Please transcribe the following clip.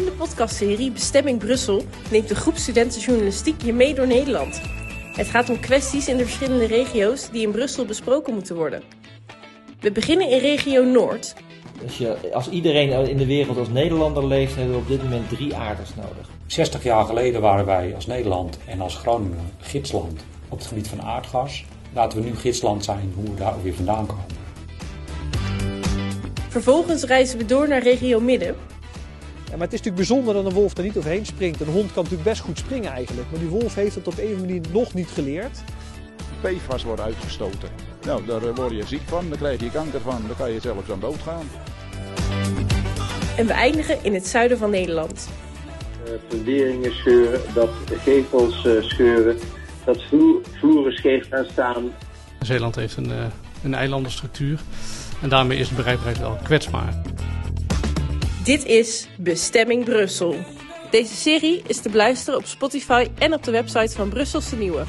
podcastserie Bestemming Brussel neemt de groep studenten journalistiek je mee door Nederland. Het gaat om kwesties in de verschillende regio's die in Brussel besproken moeten worden. We beginnen in regio Noord. Als, je, als iedereen in de wereld als Nederlander leeft, hebben we op dit moment drie aarders nodig. 60 jaar geleden waren wij als Nederland en als Groningen gidsland op het gebied van aardgas. Laten we nu gidsland zijn hoe we daar ook weer vandaan komen. Vervolgens reizen we door naar regio Midden. Ja, maar het is natuurlijk bijzonder dat een wolf er niet overheen springt. Een hond kan natuurlijk best goed springen eigenlijk. Maar die wolf heeft het op een of andere manier nog niet geleerd. PFAS wordt uitgestoten. Nou, daar word je ziek van, daar krijg je kanker van, dan kan je zelfs aan dood gaan. En we eindigen in het zuiden van Nederland. Uh, funderingen scheuren, dat gevels uh, scheuren, dat vloer, vloeren scheef gaan staan. Zeeland heeft een, uh, een eilandenstructuur en daarmee is de bereikbaarheid wel kwetsbaar. Dit is Bestemming Brussel. Deze serie is te beluisteren op Spotify en op de website van Brusselse Nieuwe.